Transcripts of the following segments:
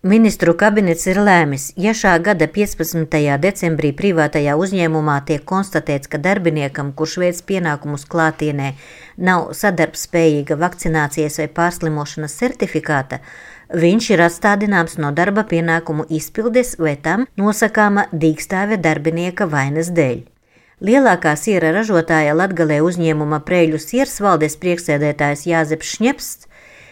Ministru kabinets ir lēmis, ja šā gada 15. decembrī privātajā uzņēmumā tiek konstatēts, ka darbiniekam, kurš veic pienākumus klātienē, nav sadarbspējīga vakcinācijas vai pārslimošanas certifikāta, viņš ir atstādināms no darba pienākumu izpildes vai tam nosakāma dīkstāve darbinieka vainas dēļ. Lielākā siera ražotāja Latgalē uzņēmuma Prēļu sieras valdes prieksēdētājs Jāzeps Šņepsts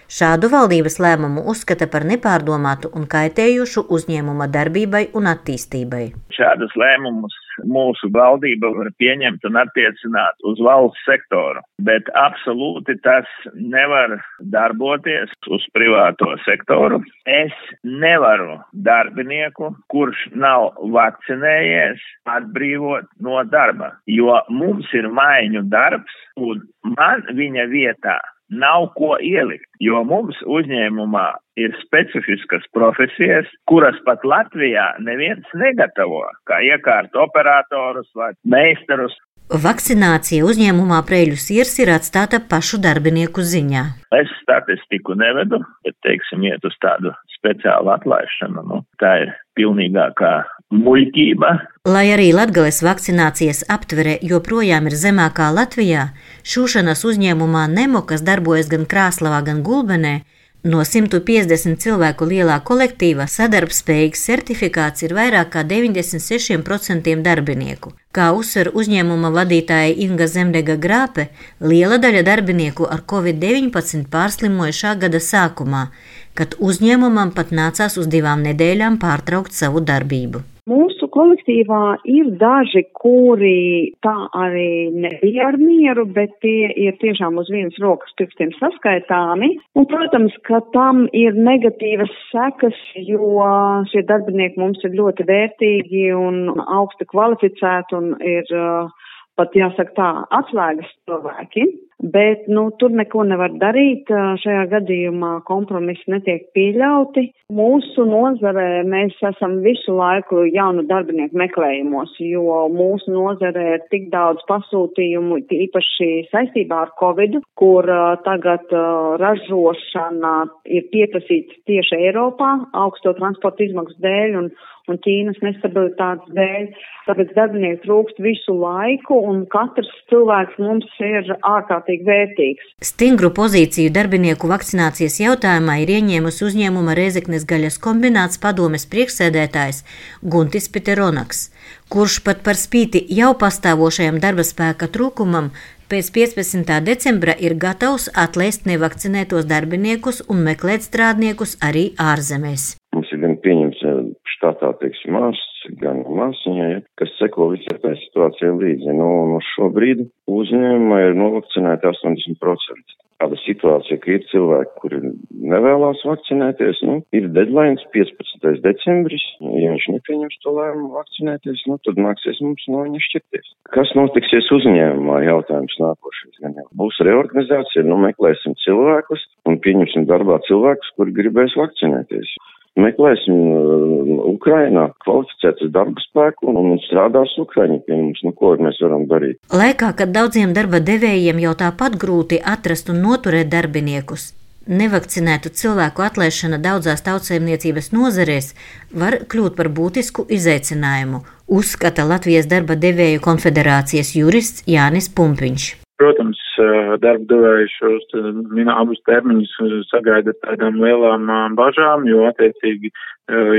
Šādu valdības lēmumu uzskata par nepārdomātu un kaitējušu uzņēmuma darbībai un attīstībai. Šādus lēmumus mūsu valdība var pieņemt un attiecināt uz valsts sektoru, bet absolūti tas nevar darboties uz privāto sektoru. Es nevaru darbinieku, kurš nav vakcinējies, atbrīvot no darba, jo mums ir maiņu darbs un man viņa vietā nav ko ielikt, jo mums uzņēmumā ir specifiskas profesijas, kuras pat Latvijā neviens negatavo, kā iekārtu operatorus vai meistarus. Vakcinācija uzņēmumā Prēļu sirs ir atstāta pašu darbinieku ziņā. Es statistiku nevedu, bet, teiksim, iet uz tādu speciālu atlaišanu. Nu, tā ir pilnīgākā muļķība. Lai arī Latgales vakcinācijas aptvere joprojām ir zemākā Latvijā, šūšanas uzņēmumā Nemo, kas darbojas gan Krāslavā, gan Gulbenē, No 150 cilvēku lielā kolektīvā sadarbspējīgs certifikāts ir vairāk kā 96% darbinieku. Kā uzsver uzņēmuma vadītāja Inga Zemdega Grāpe, liela daļa darbinieku ar covid-19 pārslimoja šā gada sākumā, kad uzņēmumam pat nācās uz divām nedēļām pārtraukt savu darbību. Kolektīvā ir daži, kuri tā arī nebija ar mieru, bet tie ir tiešām uz vienas rokas pirkstiem saskaitāmi. Un, protams, ka tam ir negatīvas sekas, jo šie darbinieki mums ir ļoti vērtīgi un augsti kvalificēti un ir uh, pat jāsaka tā, atslēgas cilvēki. Bet, nu, tur neko nevar darīt. Šajā gadījumā kompromisi netiek pieļauti. Mūsu nozarē mēs esam visu laiku jaunu darbinieku meklējumos, jo mūsu nozarē ir tik daudz pasūtījumu, īpaši saistībā ar Covid, kur uh, tagad uh, ražošana ir pieprasīta tieši Eiropā augsto transporta izmaksu dēļ un, un Ķīnas nestabilitātes dēļ. Tāpēc darbinieku trūkst visu laiku un katrs cilvēks mums ir ārkārtīgi vērtīgs. Stingru pozīciju darbinieku vakcinācijas jautājumā ir ieņēmusi uzņēmuma Rezeknes gaļas kombināts padomes priekšsēdētājs Guntis Piteronaks, kurš pat par spīti jau pastāvošajam darba spēka trūkumam pēc 15. decembra ir gatavs atlaist nevakcinētos darbiniekus un meklēt strādniekus arī ārzemēs. Mums ir gan pieņems štatā, teiksim, ārsts, gan māsiņai, kas seko visai tai situācijai līdzi. Nu, un šobrīd uzņēmuma ir novakcinēti 80%. Tāda situācija, ka ir cilvēki, kuri nevēlas vakcinēties, nu, ir deadline 15. decembris. Ja viņš nepieņems to lēmumu vakcinēties, nu, tad nāksies mums no viņa šķirties. Kas notiksies uzņēmumā? Jautājums nākošais. Gan jau būs reorganizācija, nu, meklēsim cilvēkus un pieņemsim darbā cilvēkus, kuri gribēs vakcinēties meklēsim uh, Ukrainā kvalificētas darba spēku un, un strādās Ukraiņi pie mums. Nu, ko mēs varam darīt? Laikā, kad daudziem darba devējiem jau tāpat grūti atrast un noturēt darbiniekus, nevakcinētu cilvēku atlaišana daudzās tautsēmniecības nozarēs var kļūt par būtisku izaicinājumu, uzskata Latvijas darba devēju konfederācijas jurists Jānis Pumpiņš. Protams, darba devēji šos abus termiņus sagaida tādām lielām bažām, jo attiecīgi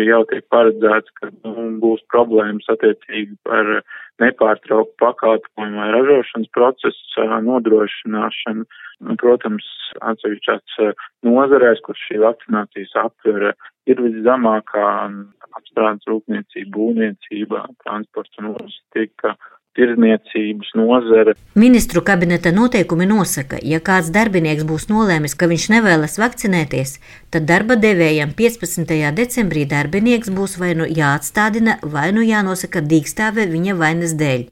jau tiek paredzēts, ka nu, būs problēmas attiecīgi par nepārtrauktu pakalpojumu vai ražošanas procesu nodrošināšanu. Nu, protams, atsevišķās nozarēs, kur šī vakcinācijas aptvere ir viszemākā apstrādes rūpniecība, būvniecība, transports un logistika tirzniecības nozare. Ministru kabineta noteikumi nosaka, ja kāds darbinieks būs nolēmis, ka viņš nevēlas vakcinēties, tad darba devējam 15. decembrī darbinieks būs vai nu jāatstādina, vai nu jānosaka dīkstāve viņa vainas dēļ,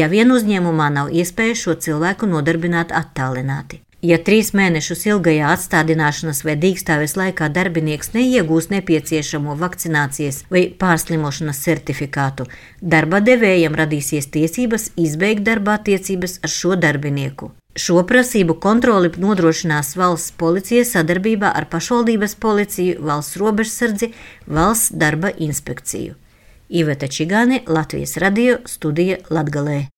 ja vien uzņēmumā nav iespēja šo cilvēku nodarbināt attālināti. Ja trīs mēnešus ilgajā atstādināšanas vai dīkstāves laikā darbinieks neiegūs nepieciešamo vakcinācijas vai pārslimošanas certifikātu, darba devējam radīsies tiesības izbeigt darba attiecības ar šo darbinieku. Šo prasību kontroli nodrošinās valsts policija sadarbībā ar pašvaldības policiju, valsts robežsardzi, valsts darba inspekciju. Iveta Čigāne, Latvijas radio studija Latgalē.